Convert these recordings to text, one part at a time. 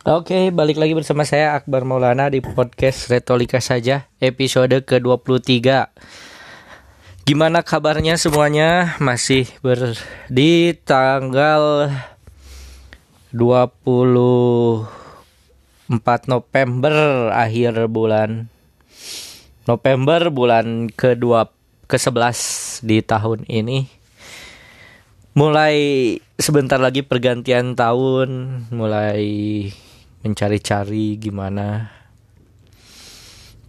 Oke, balik lagi bersama saya Akbar Maulana di podcast Retolika saja episode ke-23. Gimana kabarnya semuanya? Masih ber di tanggal 24 November akhir bulan November bulan kedua ke-11 di tahun ini. Mulai sebentar lagi pergantian tahun, mulai mencari-cari gimana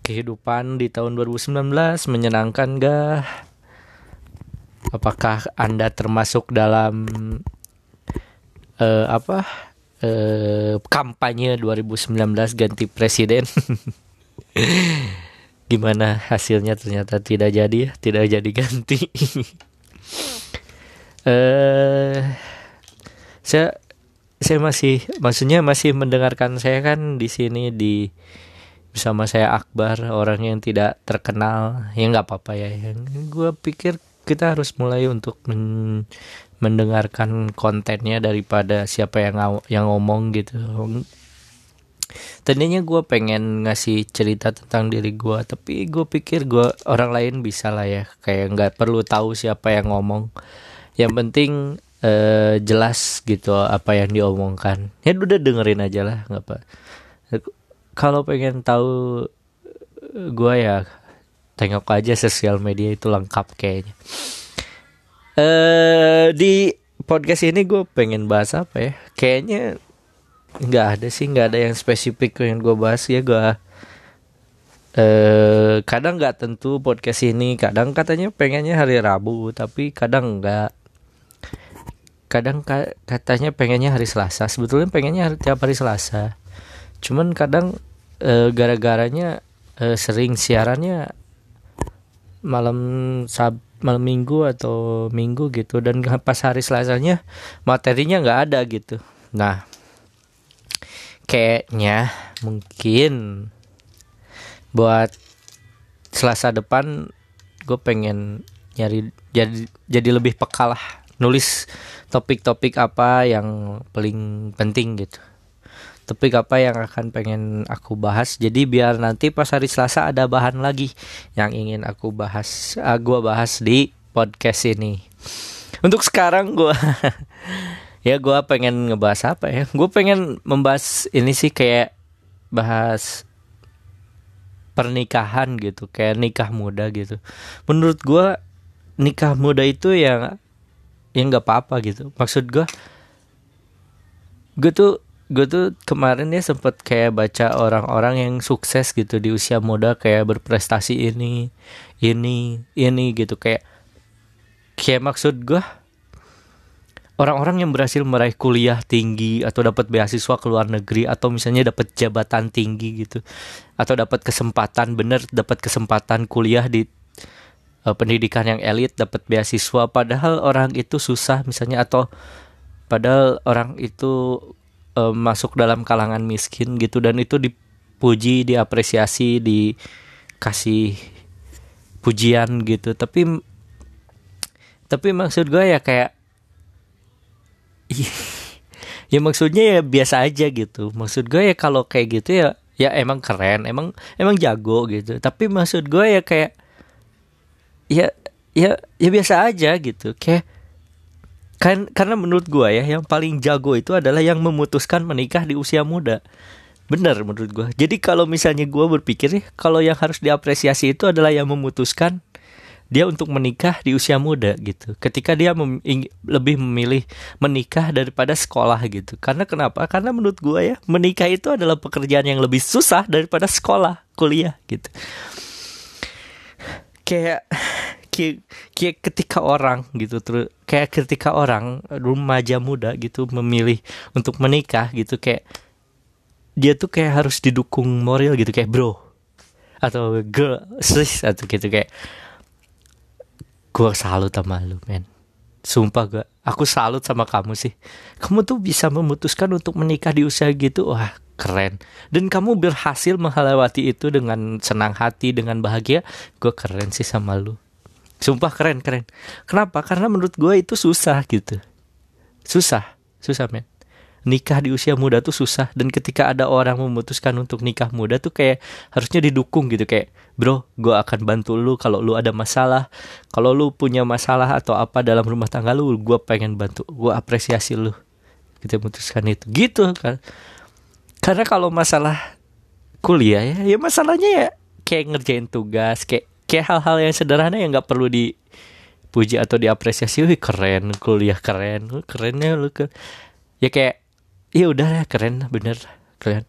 kehidupan di tahun 2019 menyenangkan gak? Apakah Anda termasuk dalam uh, apa? Uh, kampanye 2019 ganti presiden? gimana hasilnya ternyata tidak jadi ya, tidak jadi ganti. eh uh, saya saya masih maksudnya masih mendengarkan saya kan di sini di bersama saya Akbar orang yang tidak terkenal. Ya nggak apa-apa ya. Gue pikir kita harus mulai untuk men mendengarkan kontennya daripada siapa yang yang ngomong gitu. Tadinya gue pengen ngasih cerita tentang diri gue tapi gue pikir gue orang lain bisa lah ya. Kayak nggak perlu tahu siapa yang ngomong. Yang penting uh, jelas gitu apa yang diomongkan. Ya udah dengerin aja lah nggak apa. Kalau pengen tahu gue ya tengok aja sosial media itu lengkap kayaknya. Uh, di podcast ini gue pengen bahas apa ya? Kayaknya nggak ada sih nggak ada yang spesifik yang gue bahas ya gue eh kadang nggak tentu podcast ini kadang katanya pengennya hari Rabu tapi kadang nggak kadang ka katanya pengennya hari Selasa. Sebetulnya pengennya tiap hari Selasa. Cuman kadang e, gara-garanya e, sering siarannya malam sab malam minggu atau minggu gitu. Dan pas hari Selasanya materinya nggak ada gitu. Nah kayaknya mungkin buat Selasa depan gue pengen nyari jadi jadi lebih peka lah nulis topik-topik apa yang paling penting gitu. Topik apa yang akan pengen aku bahas. Jadi biar nanti pas hari Selasa ada bahan lagi yang ingin aku bahas uh, gue bahas di podcast ini. Untuk sekarang gue ya gue pengen ngebahas apa ya? Gue pengen membahas ini sih kayak bahas pernikahan gitu kayak nikah muda gitu. Menurut gue nikah muda itu yang ya nggak apa-apa gitu. Maksud gue gue tuh gue tuh kemarin ya sempet kayak baca orang-orang yang sukses gitu di usia muda kayak berprestasi ini ini ini gitu. Kayak kayak maksud gue orang-orang yang berhasil meraih kuliah tinggi atau dapat beasiswa ke luar negeri atau misalnya dapat jabatan tinggi gitu atau dapat kesempatan bener dapat kesempatan kuliah di uh, pendidikan yang elit dapat beasiswa padahal orang itu susah misalnya atau padahal orang itu uh, masuk dalam kalangan miskin gitu dan itu dipuji diapresiasi dikasih pujian gitu. Tapi tapi maksud gue ya kayak ya maksudnya ya biasa aja gitu. Maksud gue ya kalau kayak gitu ya ya emang keren emang emang jago gitu. Tapi maksud gue ya kayak ya ya ya biasa aja gitu. Kayak kan karena menurut gua ya yang paling jago itu adalah yang memutuskan menikah di usia muda. Benar menurut gua. Jadi kalau misalnya gua berpikir ya kalau yang harus diapresiasi itu adalah yang memutuskan dia untuk menikah di usia muda gitu. Ketika dia mem lebih memilih menikah daripada sekolah gitu. Karena kenapa? Karena menurut gua ya menikah itu adalah pekerjaan yang lebih susah daripada sekolah kuliah gitu. Kayak kayak, kayak ketika orang gitu terus kayak ketika orang remaja muda gitu memilih untuk menikah gitu kayak dia tuh kayak harus didukung moral gitu kayak bro atau girl sis atau gitu kayak gue salut sama lu men. Sumpah gue aku salut sama kamu sih. Kamu tuh bisa memutuskan untuk menikah di usia gitu wah keren. Dan kamu berhasil melewati itu dengan senang hati dengan bahagia gue keren sih sama lu sumpah keren keren. Kenapa? Karena menurut gue itu susah gitu. Susah susah men. Nikah di usia muda tuh susah. Dan ketika ada orang memutuskan untuk nikah muda tuh kayak harusnya didukung gitu. Kayak bro gue akan bantu lu kalau lu ada masalah. Kalau lu punya masalah atau apa dalam rumah tangga lu gue pengen bantu. Gue apresiasi lu. Kita memutuskan itu. Gitu kan. Karena kalau masalah kuliah ya ya masalahnya ya kayak ngerjain tugas kayak kayak hal-hal yang sederhana yang nggak perlu dipuji atau diapresiasi. Wih keren kuliah keren. Kerennya lu ke ya kayak ya udah keren bener keren.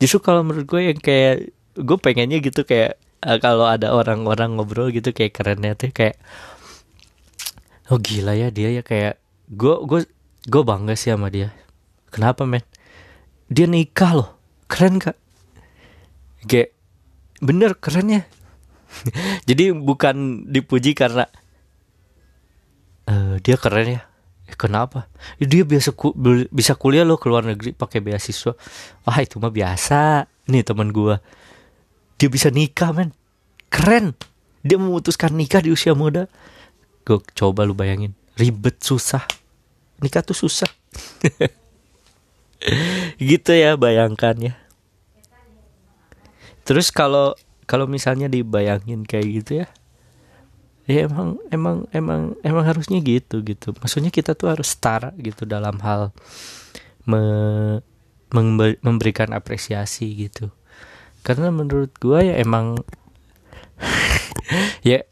Justru kalau menurut gue yang kayak gue pengennya gitu kayak uh, kalau ada orang-orang ngobrol gitu kayak kerennya tuh kayak oh gila ya dia ya kayak gue gue gue bangga sih sama dia. Kenapa men? Dia nikah loh keren kak. Kayak bener keren ya jadi bukan dipuji karena uh, dia keren ya Eh, kenapa? Ya, dia biasa ku, bisa kuliah loh ke luar negeri pakai beasiswa. Wah itu mah biasa. Nih teman gue, dia bisa nikah men, keren. Dia memutuskan nikah di usia muda. Gue coba lu bayangin, ribet susah. Nikah tuh susah. gitu ya bayangkan ya. Terus kalau kalau misalnya dibayangin kayak gitu ya, ya emang emang emang emang harusnya gitu gitu. Maksudnya kita tuh harus setara gitu dalam hal me, memberikan apresiasi gitu. Karena menurut gua ya emang ya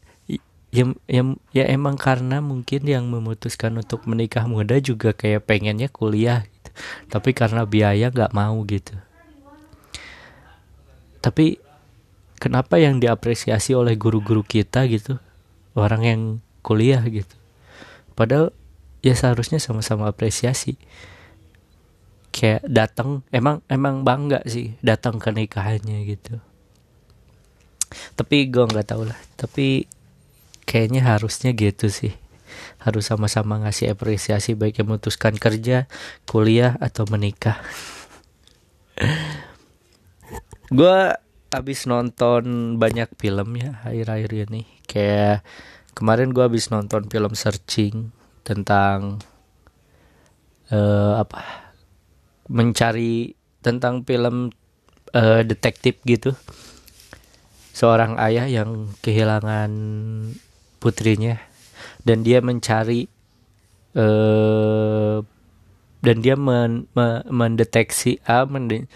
ya, ya ya emang karena mungkin yang memutuskan untuk menikah muda juga kayak pengennya kuliah gitu. Tapi karena biaya nggak mau gitu. Tapi kenapa yang diapresiasi oleh guru-guru kita gitu? Orang yang kuliah gitu. Padahal ya seharusnya sama-sama apresiasi. Kayak datang emang emang bangga sih datang ke nikahannya gitu. Tapi gue nggak tahu lah. Tapi kayaknya harusnya gitu sih. Harus sama-sama ngasih apresiasi baik yang memutuskan kerja kuliah atau menikah. Gue abis nonton banyak film ya akhir-akhir ini. Kayak kemarin gue abis nonton film searching tentang uh, apa mencari tentang film uh, detektif gitu. Seorang ayah yang kehilangan putrinya dan dia mencari uh, dan dia men, men, mendeteksi ah, men,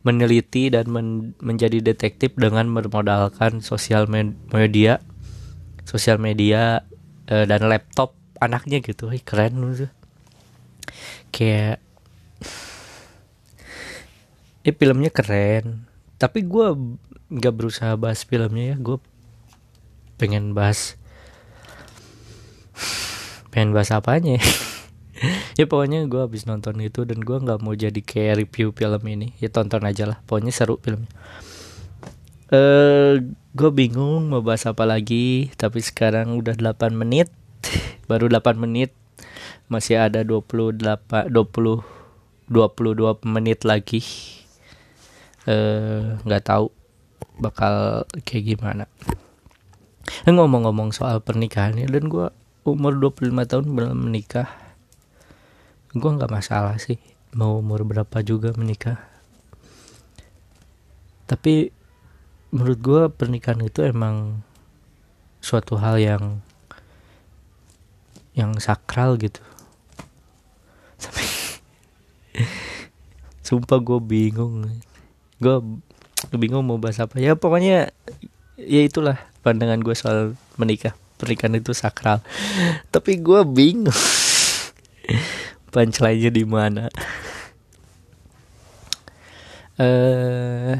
meneliti dan men menjadi detektif dengan bermodalkan sosial media sosial media uh, dan laptop anaknya gitu. Hei, keren tuh. Kayak eh filmnya keren. Tapi gue nggak berusaha bahas filmnya ya. Gue pengen bahas pengen bahas apanya ya ya pokoknya gue habis nonton itu dan gue nggak mau jadi kayak review film ini. Ya tonton aja lah. Pokoknya seru filmnya. Eh uh, gue bingung mau bahas apa lagi tapi sekarang udah 8 menit. Baru 8 menit. Masih ada 28 20 22 menit lagi. Eh nggak tahu bakal kayak gimana. Ngomong-ngomong soal pernikahan ya dan gue umur 25 tahun belum menikah gue nggak masalah sih mau umur berapa juga menikah. Tapi menurut gue pernikahan itu emang suatu hal yang yang sakral gitu. Tapi sumpah gue bingung. Gue bingung mau bahas apa. Ya pokoknya ya itulah pandangan gue soal menikah. Pernikahan itu sakral. Tapi gue bingung punchline-nya di mana? Eh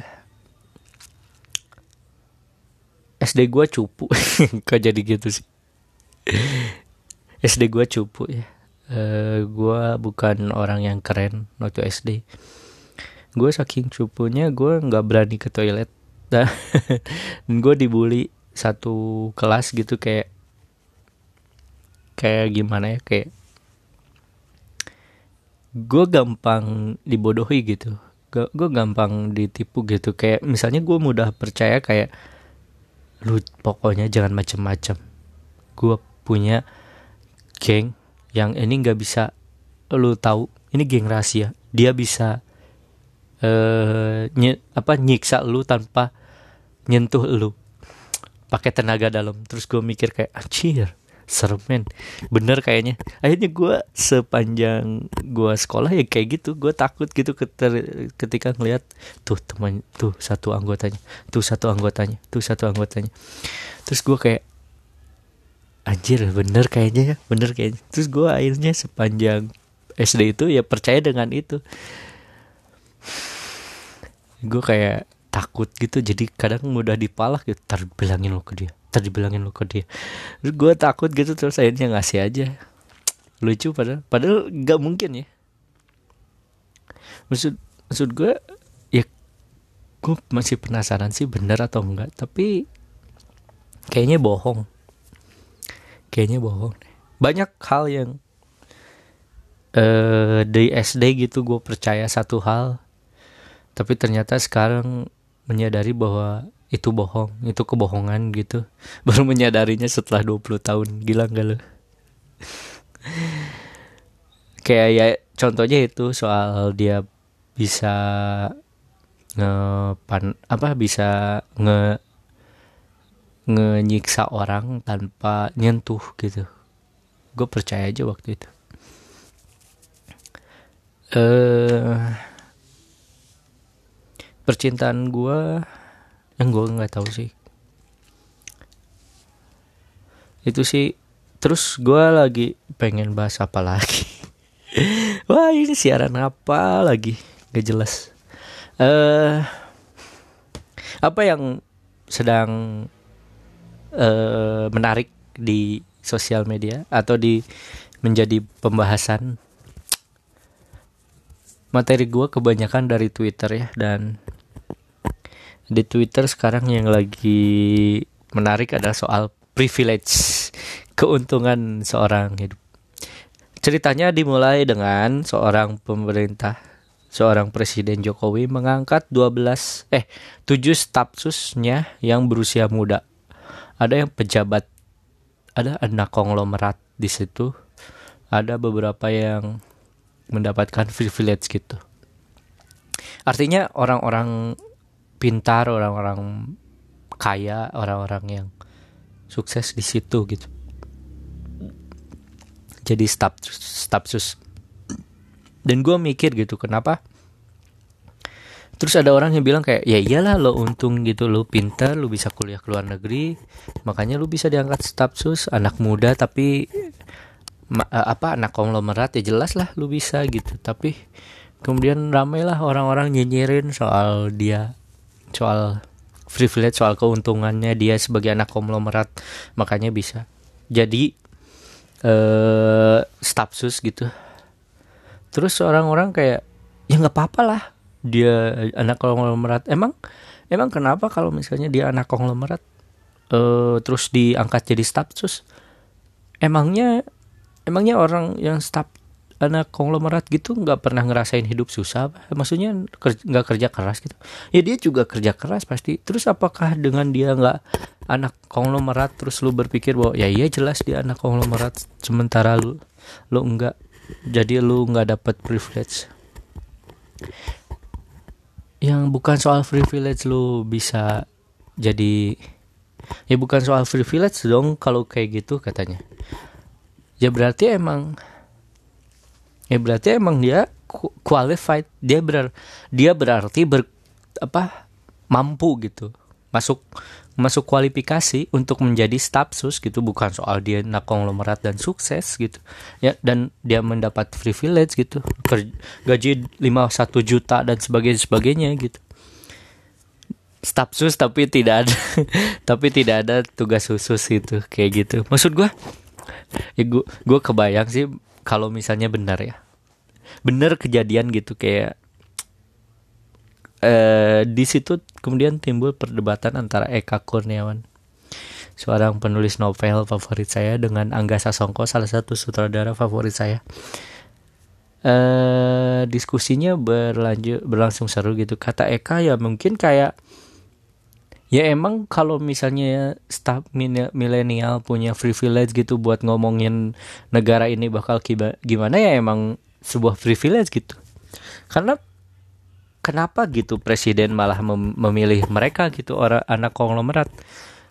SD gua cupu. Kok jadi gitu sih? SD gua cupu ya. Uh, gua bukan orang yang keren waktu SD gue saking cupunya gue nggak berani ke toilet. Dan gue dibully satu kelas gitu kayak kayak gimana ya kayak gue gampang dibodohi gitu. Gue gampang ditipu gitu. Kayak misalnya gue mudah percaya kayak lu pokoknya jangan macem-macem. Gue punya geng yang ini nggak bisa lu tahu. Ini geng rahasia. Dia bisa eh nye, apa nyiksa lu tanpa nyentuh lu. Pakai tenaga dalam. Terus gue mikir kayak anjir serem men. Bener kayaknya. Akhirnya gue sepanjang gue sekolah ya kayak gitu. Gue takut gitu ketika ngeliat tuh teman tuh satu anggotanya tuh satu anggotanya tuh satu anggotanya. Terus gue kayak anjir bener kayaknya ya bener kayaknya. Terus gue akhirnya sepanjang SD itu ya percaya dengan itu. Gue kayak takut gitu. Jadi kadang mudah dipalak gitu. Tar bilangin lo ke dia tar dibilangin lo ke dia. Terus gue takut gitu terus akhirnya ngasih aja. Lucu padahal. Padahal nggak mungkin ya. Maksud maksud gue ya gue masih penasaran sih bener atau enggak tapi kayaknya bohong. Kayaknya bohong banyak hal yang eh uh, di SD gitu gue percaya satu hal tapi ternyata sekarang menyadari bahwa itu bohong, itu kebohongan gitu. Baru menyadarinya setelah 20 tahun. Gila gak lo? Kayak ya contohnya itu soal dia bisa nge pan apa bisa nge ngenyiksa orang tanpa nyentuh gitu. Gue percaya aja waktu itu. Eh uh, percintaan gue yang gue nggak tahu sih. Itu sih terus gue lagi pengen bahas apa lagi? Wah ini siaran apa lagi? Gak jelas. Eh uh, apa yang sedang uh, menarik di sosial media atau di menjadi pembahasan? Materi gue kebanyakan dari Twitter ya dan di Twitter sekarang yang lagi menarik adalah soal privilege, keuntungan seorang hidup. Ceritanya dimulai dengan seorang pemerintah, seorang presiden Jokowi mengangkat 12 eh 7 stafsusnya yang berusia muda. Ada yang pejabat, ada anak konglomerat di situ. Ada beberapa yang mendapatkan privilege gitu. Artinya orang-orang pintar orang-orang kaya orang-orang yang sukses di situ gitu. Jadi staf sus dan gue mikir gitu kenapa? Terus ada orang yang bilang kayak ya iyalah lo untung gitu lo pintar lo bisa kuliah ke luar negeri makanya lo bisa diangkat staf sus anak muda tapi ma, eh, apa anak konglomerat ya jelas lah lo bisa gitu. Tapi kemudian ramailah orang-orang nyinyirin soal dia soal privilege soal keuntungannya dia sebagai anak konglomerat makanya bisa. Jadi eh stafsus gitu. Terus orang-orang kayak ya nggak apa-apa lah dia anak konglomerat. Emang emang kenapa kalau misalnya dia anak konglomerat eh terus diangkat jadi stafsus? Emangnya emangnya orang yang staf anak konglomerat gitu nggak pernah ngerasain hidup susah maksudnya nggak kerja keras gitu. Ya dia juga kerja keras pasti. Terus apakah dengan dia nggak anak konglomerat terus lu berpikir bahwa ya iya jelas dia anak konglomerat sementara lu lu nggak jadi lu nggak dapat privilege. Yang bukan soal privilege lu bisa jadi ya bukan soal privilege dong kalau kayak gitu katanya. Ya berarti emang ya berarti emang dia qualified. Dia ber dia berarti ber apa mampu gitu. Masuk masuk kualifikasi untuk menjadi stafsus gitu. Bukan soal dia nak konglomerat dan sukses gitu. Ya dan dia mendapat privilege gitu. Gaji 51 juta dan sebagainya sebagainya gitu. Stafsus tapi tidak ada tapi tidak ada tugas khusus gitu kayak gitu. Maksud gue ya gue gue kebayang sih kalau misalnya benar ya. Benar kejadian gitu kayak eh di situ kemudian timbul perdebatan antara Eka Kurniawan seorang penulis novel favorit saya dengan Angga Sasongko salah satu sutradara favorit saya. Eh diskusinya berlanjut berlangsung seru gitu. Kata Eka ya mungkin kayak ya emang kalau misalnya staff milenial punya privilege gitu buat ngomongin negara ini bakal gimana? Ya emang sebuah privilege gitu. Karena kenapa gitu presiden malah mem memilih mereka gitu orang anak konglomerat?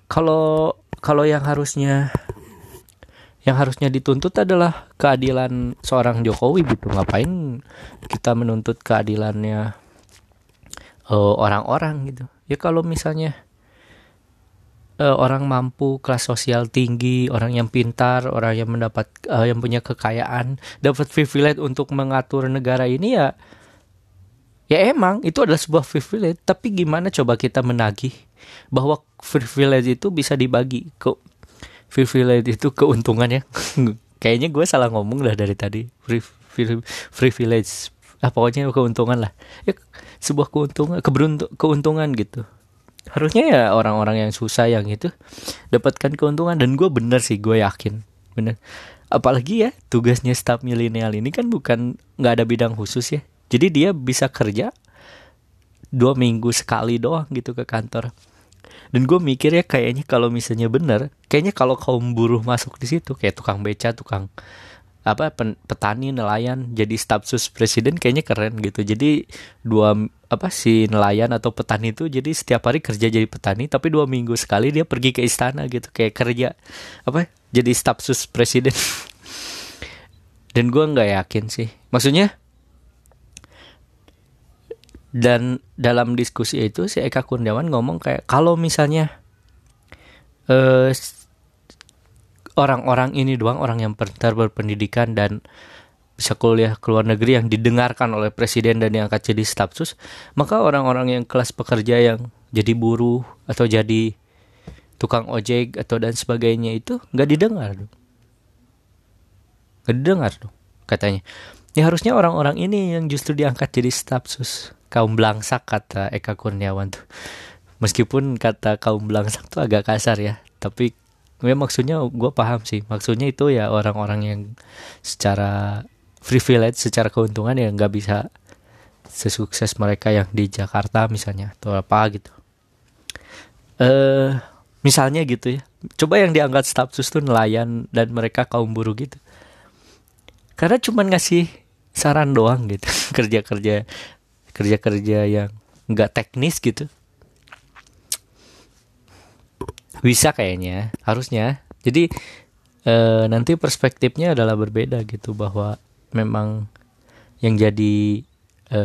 Kalau kalau yang harusnya yang harusnya dituntut adalah keadilan seorang Jokowi gitu. Ngapain kita menuntut keadilannya eh, orang-orang uh, gitu? Ya kalau misalnya uh, orang mampu kelas sosial tinggi orang yang pintar orang yang mendapat uh, yang punya kekayaan dapat privilege untuk mengatur negara ini ya ya emang itu adalah sebuah privilege. Tapi gimana coba kita menagih bahwa privilege itu bisa dibagi ke privilege itu keuntungan ya kayaknya gue salah ngomong lah dari tadi. Privilege. Ah pokoknya keuntungan lah. Ya sebuah keuntungan keberuntung keuntungan gitu harusnya ya orang-orang yang susah yang itu dapatkan keuntungan. Dan gue bener sih gue yakin. Bener. Apalagi ya tugasnya staff milenial ini kan bukan nggak ada bidang khusus ya. Jadi dia bisa kerja dua minggu sekali doang gitu ke kantor. Dan gue mikir ya kayaknya kalau misalnya bener kayaknya kalau kaum buruh masuk di situ kayak tukang beca tukang apa petani nelayan jadi staf sus presiden kayaknya keren gitu. Jadi dua apa si nelayan atau petani itu jadi setiap hari kerja jadi petani tapi dua minggu sekali dia pergi ke istana gitu kayak kerja apa jadi staf sus presiden. Dan gue nggak yakin sih. Maksudnya dan dalam diskusi itu si Eka Kurniawan ngomong kayak kalau misalnya eh, orang-orang ini doang orang yang pintar berpendidikan dan bisa kuliah ke luar negeri yang didengarkan oleh presiden dan diangkat jadi staf sus maka orang-orang yang kelas pekerja yang jadi buruh atau jadi tukang ojek atau dan sebagainya itu nggak didengar dong. Nggak didengar dong katanya. Ya harusnya orang-orang ini yang justru diangkat jadi staf sus. Kaum belangsak kata Eka Kurniawan tuh. Meskipun kata kaum belangsak tuh agak kasar ya tapi gue maksudnya gue paham sih. Maksudnya itu ya orang-orang yang secara privilege secara keuntungan ya nggak bisa sesukses mereka yang di Jakarta misalnya atau apa gitu. Eh misalnya gitu ya. Coba yang diangkat status tuh nelayan dan mereka kaum buruh gitu. Karena cuman ngasih saran doang gitu. Kerja-kerja kerja-kerja yang nggak teknis gitu. Bisa kayaknya harusnya. Jadi e, nanti perspektifnya adalah berbeda gitu bahwa memang yang jadi e,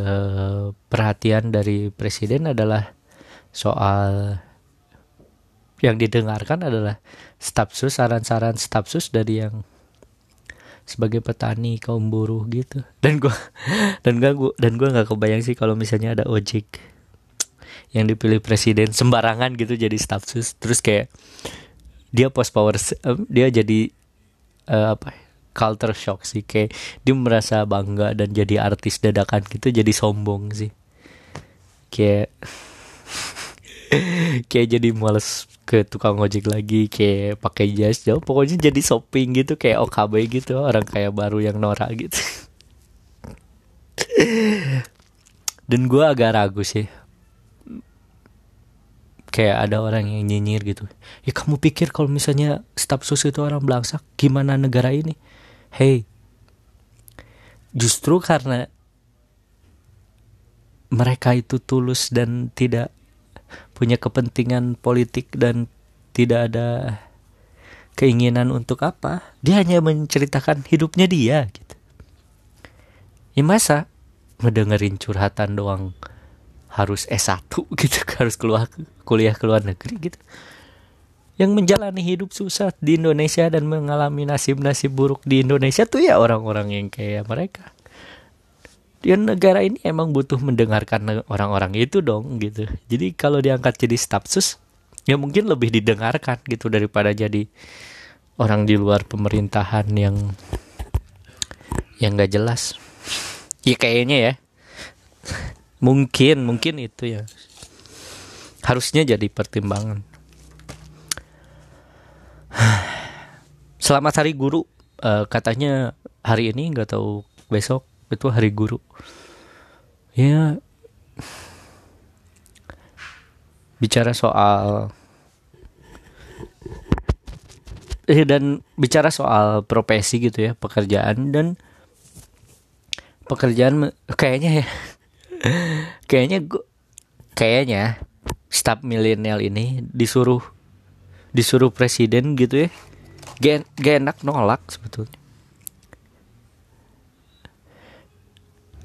perhatian dari presiden adalah soal yang didengarkan adalah stafsus saran-saran stafsus dari yang sebagai petani kaum buruh gitu. Dan gua dan gua dan gua nggak kebayang sih kalau misalnya ada ojek yang dipilih presiden sembarangan gitu jadi staff sus. Terus kayak dia post power dia jadi uh, apa ya, culture shock sih kayak dia merasa bangga dan jadi artis dadakan gitu jadi sombong sih. Kayak kayak jadi males ke tukang ojek lagi kayak pakai jas jauh pokoknya jadi shopping gitu kayak OKB gitu orang kayak baru yang norak gitu. Dan gue agak ragu sih. Kayak ada orang yang nyinyir gitu. Ya kamu pikir kalau misalnya staf sus itu orang belangsak gimana negara ini hey justru karena mereka itu tulus dan tidak punya kepentingan politik dan tidak ada keinginan untuk apa dia hanya menceritakan hidupnya dia gitu. Ya masa ngedengerin curhatan doang harus S1 gitu harus keluar kuliah ke luar negeri gitu yang menjalani hidup susah di Indonesia dan mengalami nasib-nasib buruk di Indonesia tuh ya orang-orang yang kayak mereka. Di negara ini emang butuh mendengarkan orang-orang itu dong gitu. Jadi kalau diangkat jadi staf sus ya mungkin lebih didengarkan gitu daripada jadi orang di luar pemerintahan yang yang gak jelas. Ya kayaknya ya. Mungkin mungkin itu ya. Harusnya jadi pertimbangan selamat hari guru. Uh, katanya hari ini nggak tahu besok itu hari guru. Ya bicara soal eh dan bicara soal profesi gitu ya pekerjaan dan pekerjaan kayaknya ya kayaknya gua kayaknya staf milenial ini disuruh disuruh presiden gitu ya. Gak, gak enak nolak sebetulnya.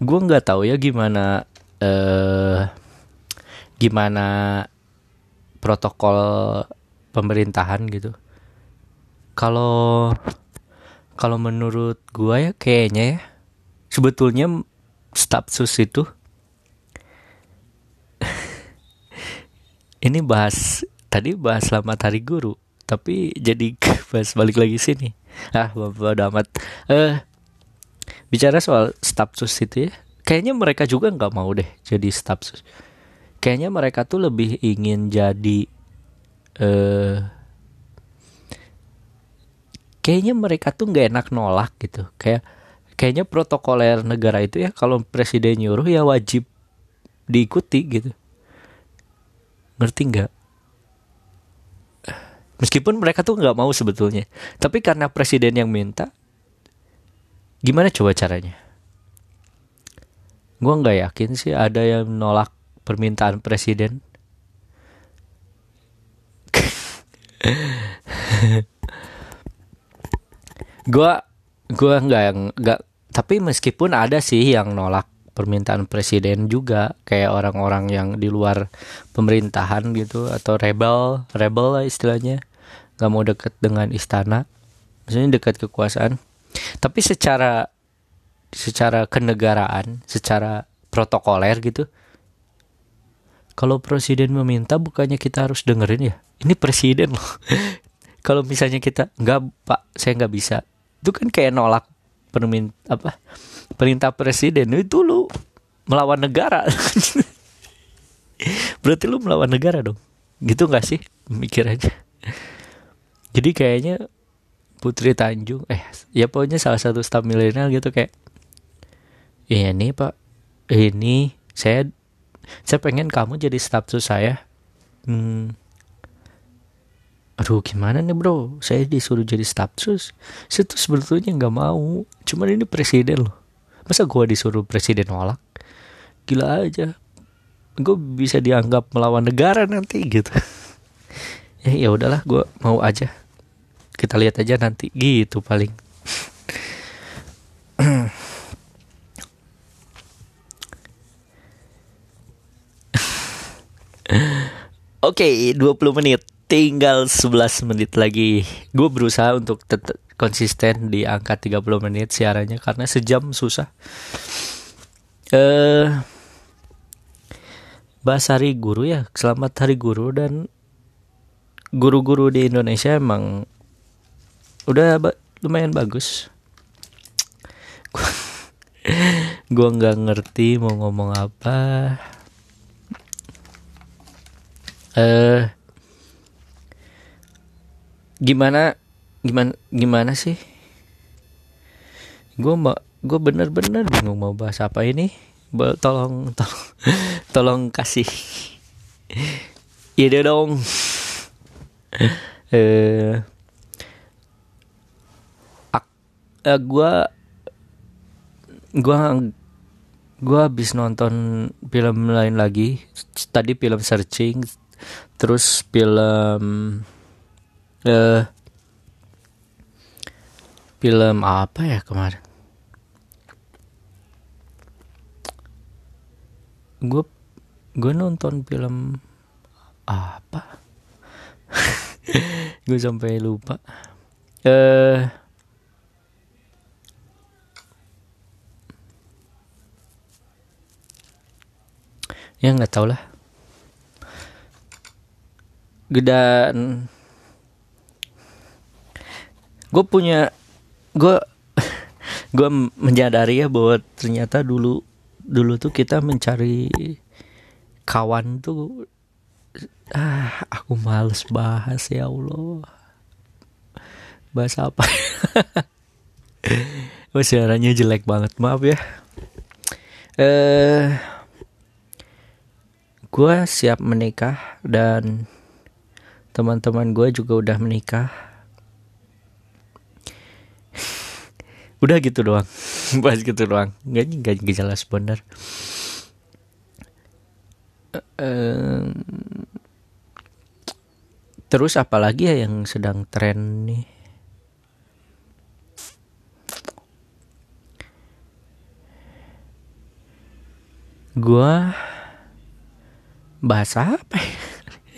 Gue nggak tahu ya gimana eh gimana protokol pemerintahan gitu. Kalau kalau menurut gue ya kayaknya ya sebetulnya staf sus itu ini bahas tadi bahas selamat hari guru tapi jadi bahas balik lagi sini. Ah udah amat. Eh bicara soal staf sus itu ya kayaknya mereka juga nggak mau deh jadi staf sus kayaknya mereka tuh lebih ingin jadi eh kayaknya mereka tuh nggak enak nolak gitu. Kayak kayaknya protokoler negara itu ya kalau presiden nyuruh ya wajib diikuti gitu. Ngerti nggak meskipun mereka tuh nggak mau sebetulnya. Tapi karena presiden yang minta gimana coba caranya? Gue nggak yakin sih ada yang nolak permintaan presiden. Gue gue nggak nggak tapi meskipun ada sih yang nolak permintaan presiden juga kayak orang-orang yang di luar pemerintahan gitu atau rebel rebel lah istilahnya nggak mau deket dengan istana. Maksudnya dekat kekuasaan. Tapi secara secara kenegaraan secara protokoler gitu kalau presiden meminta bukannya kita harus dengerin ya? Ini presiden loh. Kalau misalnya kita nggak pak saya nggak bisa. Itu kan kayak nolak permin apa perintah presiden. Itu lu melawan negara. Berarti lu melawan negara dong. Gitu nggak sih? Mikir aja jadi kayaknya Putri Tanjung eh ya pokoknya salah satu staf milenial gitu kayak iya nih pak. Ini saya saya pengen kamu jadi staf saya. Hmm, aduh gimana nih bro? Saya disuruh jadi staff sus saya tuh sebetulnya nggak mau. Cuman ini presiden loh. Masa gue disuruh presiden nolak? Gila aja. Gue bisa dianggap melawan negara nanti gitu ya ya udahlah gue mau aja kita lihat aja nanti gitu paling Oke, okay, 20 menit tinggal 11 menit lagi. Gue berusaha untuk tetap konsisten di angka 30 menit siarannya karena sejam susah. Eh uh, bahas hari guru ya. Selamat hari guru dan guru-guru di Indonesia emang udah ba lumayan bagus. gue nggak ngerti mau ngomong apa. Eh gimana gimana gimana sih gue mbak gue bener-bener bingung mau bahas apa ini tolong tolong tolong kasih ide dong eh uh, gue gue gue habis nonton film lain lagi. Tadi film searching terus film uh, film apa ya kemarin? Gue gue nonton film apa gue sampai lupa. Eh uh, ya nggak tau lah. Gedan. Gue punya gue gue menyadari ya bahwa ternyata dulu dulu tuh kita mencari kawan tuh ah aku males bahas ya Allah. Bahas apa? Wah suaranya jelek banget maaf ya. Eh gue siap menikah dan teman-teman gue juga udah menikah. Udah gitu doang. Bahas gitu doang. Nggak nggak jelas bener. Uh, terus apalagi ya yang sedang tren nih? Gua bahasa apa ya?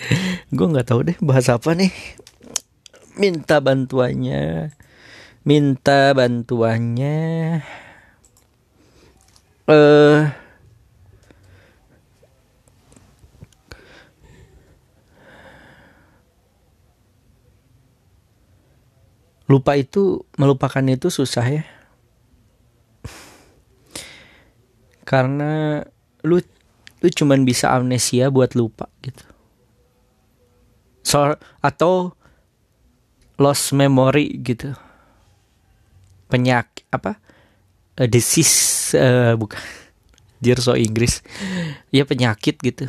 gue nggak tahu deh bahasa apa nih? Minta bantuannya. Minta bantuannya. Eh uh, lupa itu melupakan itu susah ya. Karena lu lu cuman bisa amnesia buat lupa gitu. So atau lost memory gitu. Penyak apa? Uh, disease uh, bukan. Jir so Inggris. Ya penyakit gitu.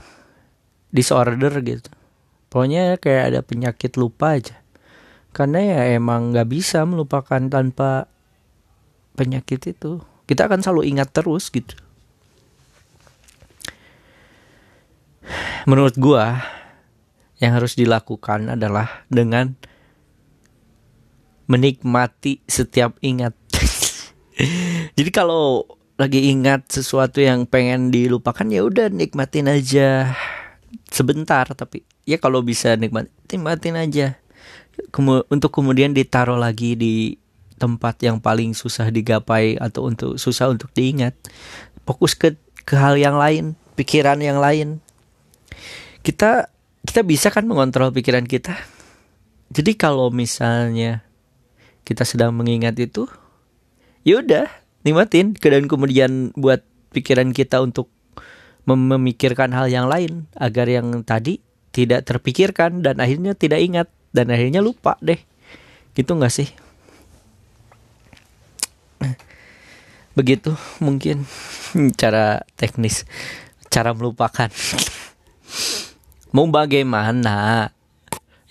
Disorder gitu. Pokoknya kayak ada penyakit lupa aja karena ya emang nggak bisa melupakan tanpa penyakit itu. Kita akan selalu ingat terus gitu. Menurut gua yang harus dilakukan adalah dengan menikmati setiap ingat. Jadi kalau lagi ingat sesuatu yang pengen dilupakan ya udah nikmatin aja. Sebentar tapi ya kalau bisa nikmat nikmatin aja Untuk kemudian ditaruh lagi di tempat yang paling susah digapai atau untuk susah untuk diingat. Fokus ke ke hal yang lain pikiran yang lain. Kita kita bisa kan mengontrol pikiran kita? Jadi kalau misalnya kita sedang mengingat itu, ya udah nikmatin. Dan kemudian buat pikiran kita untuk mem memikirkan hal yang lain agar yang tadi tidak terpikirkan dan akhirnya tidak ingat dan akhirnya lupa deh. Gitu nggak sih? Begitu mungkin cara teknis cara melupakan. Mau bagaimana?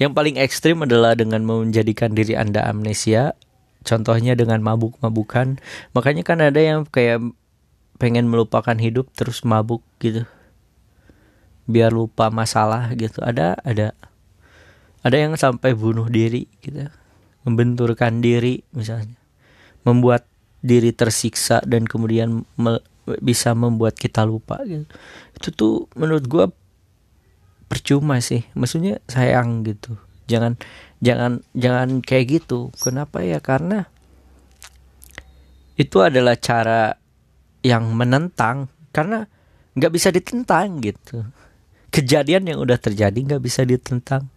Yang paling ekstrim adalah dengan menjadikan diri Anda amnesia. Contohnya dengan mabuk-mabukan. Makanya kan ada yang kayak pengen melupakan hidup terus mabuk gitu. Biar lupa masalah gitu. Ada ada ada yang sampai bunuh diri gitu. Membenturkan diri misalnya. Membuat diri tersiksa dan kemudian me bisa membuat kita lupa gitu. Itu tuh menurut gua percuma sih. Maksudnya sayang gitu. Jangan jangan jangan kayak gitu. Kenapa ya? Karena itu adalah cara yang menentang. Karena nggak bisa ditentang gitu. Kejadian yang udah terjadi nggak bisa ditentang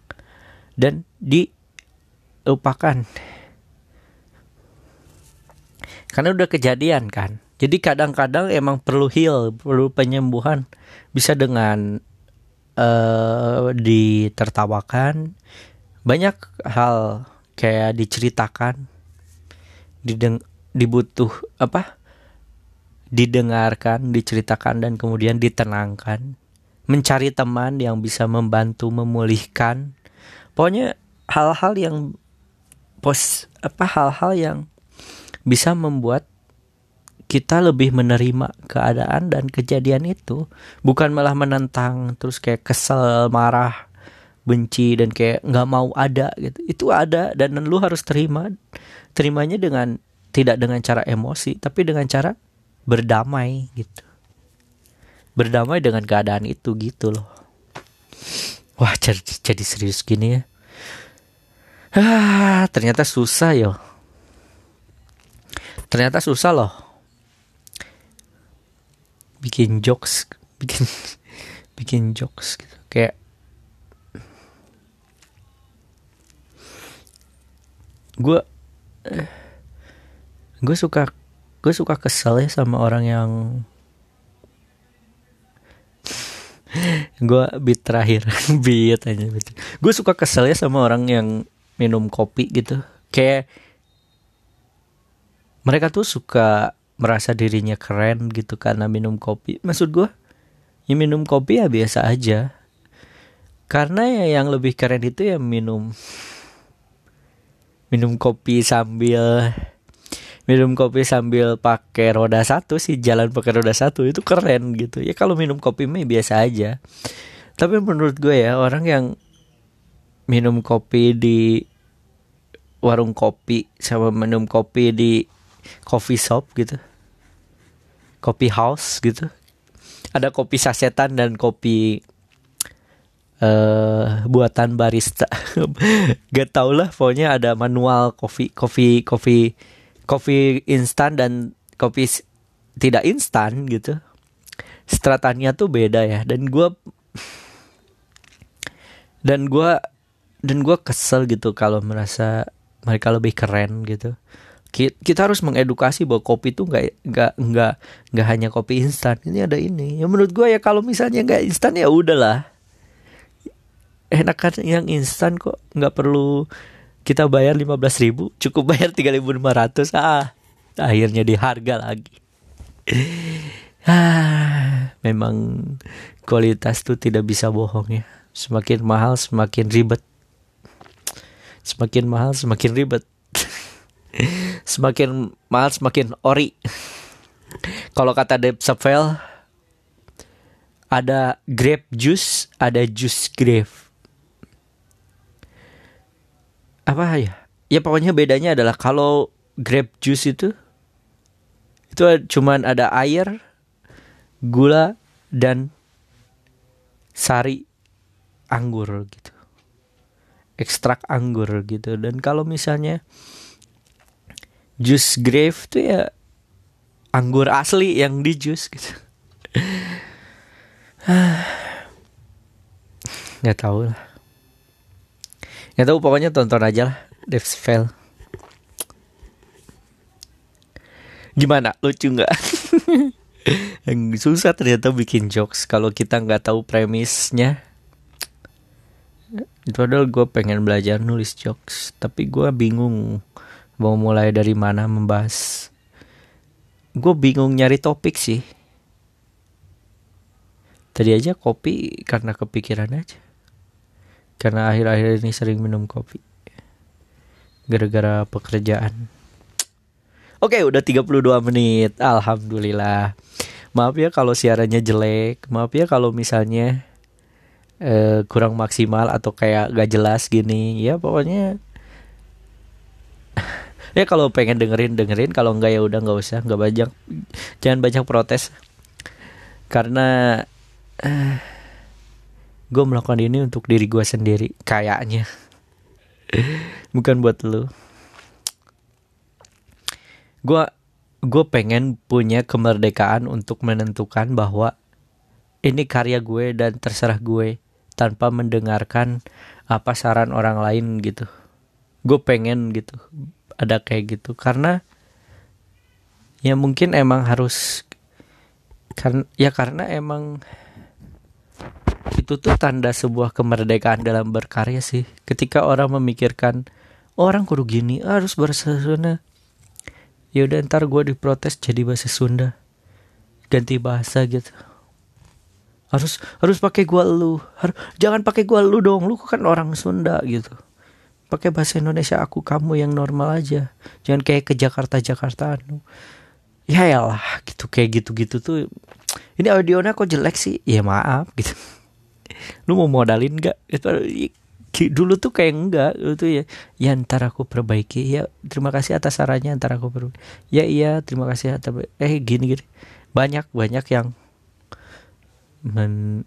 dan dilupakan. Karena udah kejadian kan. Jadi kadang-kadang emang perlu heal perlu penyembuhan. Bisa dengan uh, ditertawakan. Banyak hal kayak diceritakan dideng dibutuh apa didengarkan diceritakan dan kemudian ditenangkan. Mencari teman yang bisa membantu memulihkan pokoknya hal-hal yang pos apa hal-hal yang bisa membuat kita lebih menerima keadaan dan kejadian itu bukan malah menentang terus kayak kesel marah benci dan kayak nggak mau ada gitu. Itu ada dan lu harus terima terimanya dengan tidak dengan cara emosi tapi dengan cara berdamai gitu. Berdamai dengan keadaan itu gitu loh wah jadi, jadi serius gini ya? Ah ternyata susah yo. Ternyata susah loh. Bikin jokes bikin bikin jokes gitu. Kayak gue eh, gue suka gue suka kesel ya sama orang yang gue beat terakhir beat aja beat. gue suka kesel ya sama orang yang minum kopi gitu kayak mereka tuh suka merasa dirinya keren gitu karena minum kopi. Maksud gue, ya minum kopi ya biasa aja. Karena ya yang lebih keren itu ya minum minum kopi sambil minum kopi sambil pakai roda satu sih jalan pakai roda satu itu keren gitu. Ya kalau minum kopi mah biasa aja. Tapi menurut gue ya orang yang minum kopi di warung kopi sama minum kopi di coffee shop gitu kopi house gitu ada kopi sasetan dan kopi uh, buatan barista. Gak tau lah pokoknya ada manual kopi kopi kopi kopi instan dan kopi tidak instan gitu stratanya tuh beda ya. Dan gue dan gue dan gue kesel gitu kalau merasa mereka lebih keren gitu. Kita harus mengedukasi bahwa kopi itu nggak nggak nggak nggak hanya kopi instan. Ini ada ini. Ya menurut gue ya kalau misalnya nggak instan ya udahlah. Enakan yang instan kok nggak perlu kita bayar 15 ribu cukup bayar 3500 ah akhirnya di harga lagi. Ah memang kualitas tuh tidak bisa bohong ya. Semakin mahal semakin ribet. Semakin mahal semakin ribet. Semakin mahal semakin ori. Kalau kata Dave Chappelle ada grape juice ada juice grape apa ya ya pokoknya bedanya adalah kalau grape juice itu itu cuman ada air gula dan sari anggur gitu. Ekstrak anggur gitu. Dan kalau misalnya jus grape itu ya anggur asli yang di jus gitu. Nggak tahu lah Gak tahu pokoknya tonton aja lah Devs Fail. Gimana? Lucu nggak? Susah ternyata bikin jokes kalau kita nggak tahu premisnya. Itu adalah gue pengen belajar nulis jokes, tapi gue bingung mau mulai dari mana membahas. Gue bingung nyari topik sih. Tadi aja kopi karena kepikiran aja karena akhir-akhir ini sering minum kopi gara-gara pekerjaan. Oke, udah 32 menit. Alhamdulillah. Maaf ya kalau siarannya jelek. Maaf ya kalau misalnya uh, kurang maksimal atau kayak gak jelas gini. Ya pokoknya ya kalau pengen dengerin dengerin kalau enggak ya udah nggak usah nggak banyak jangan banyak protes karena uh, gue melakukan ini untuk diri gue sendiri kayaknya. Bukan buat lo gue gue pengen punya kemerdekaan untuk menentukan bahwa ini karya gue dan terserah gue tanpa mendengarkan apa saran orang lain gitu. Gue pengen gitu ada kayak gitu. Karena ya mungkin emang harus kan ya karena emang itu tuh tanda sebuah kemerdekaan dalam berkarya sih. Ketika orang memikirkan orang kudu gini harus bahasa Sunda. Ya udah ntar gue diprotes jadi bahasa Sunda. Ganti bahasa gitu. Harus harus pakai gua lu. Har, jangan pakai gua lu dong. Lu kan orang Sunda gitu. Pakai bahasa Indonesia aku kamu yang normal aja. Jangan kayak ke Jakarta Jakarta Ya lah gitu kayak gitu-gitu tuh. Ini audionya kok jelek sih? Ya maaf gitu lu mau modalin gak dulu tuh kayak enggak dulu tuh ya ya ntar aku perbaiki. Ya terima kasih atas sarannya ntar aku perbaiki. Ya iya terima kasih atas eh gini gini. Banyak banyak yang men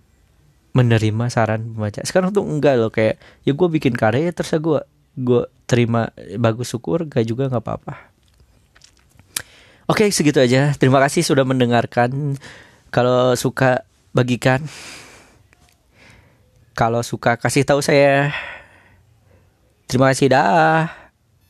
menerima saran pembaca. Sekarang tuh enggak loh kayak ya gue bikin karya ya terus gue gue terima bagus syukur gak juga nggak apa-apa. Oke segitu aja. Terima kasih sudah mendengarkan. Kalau suka bagikan kalau suka kasih tahu saya. Terima kasih dah.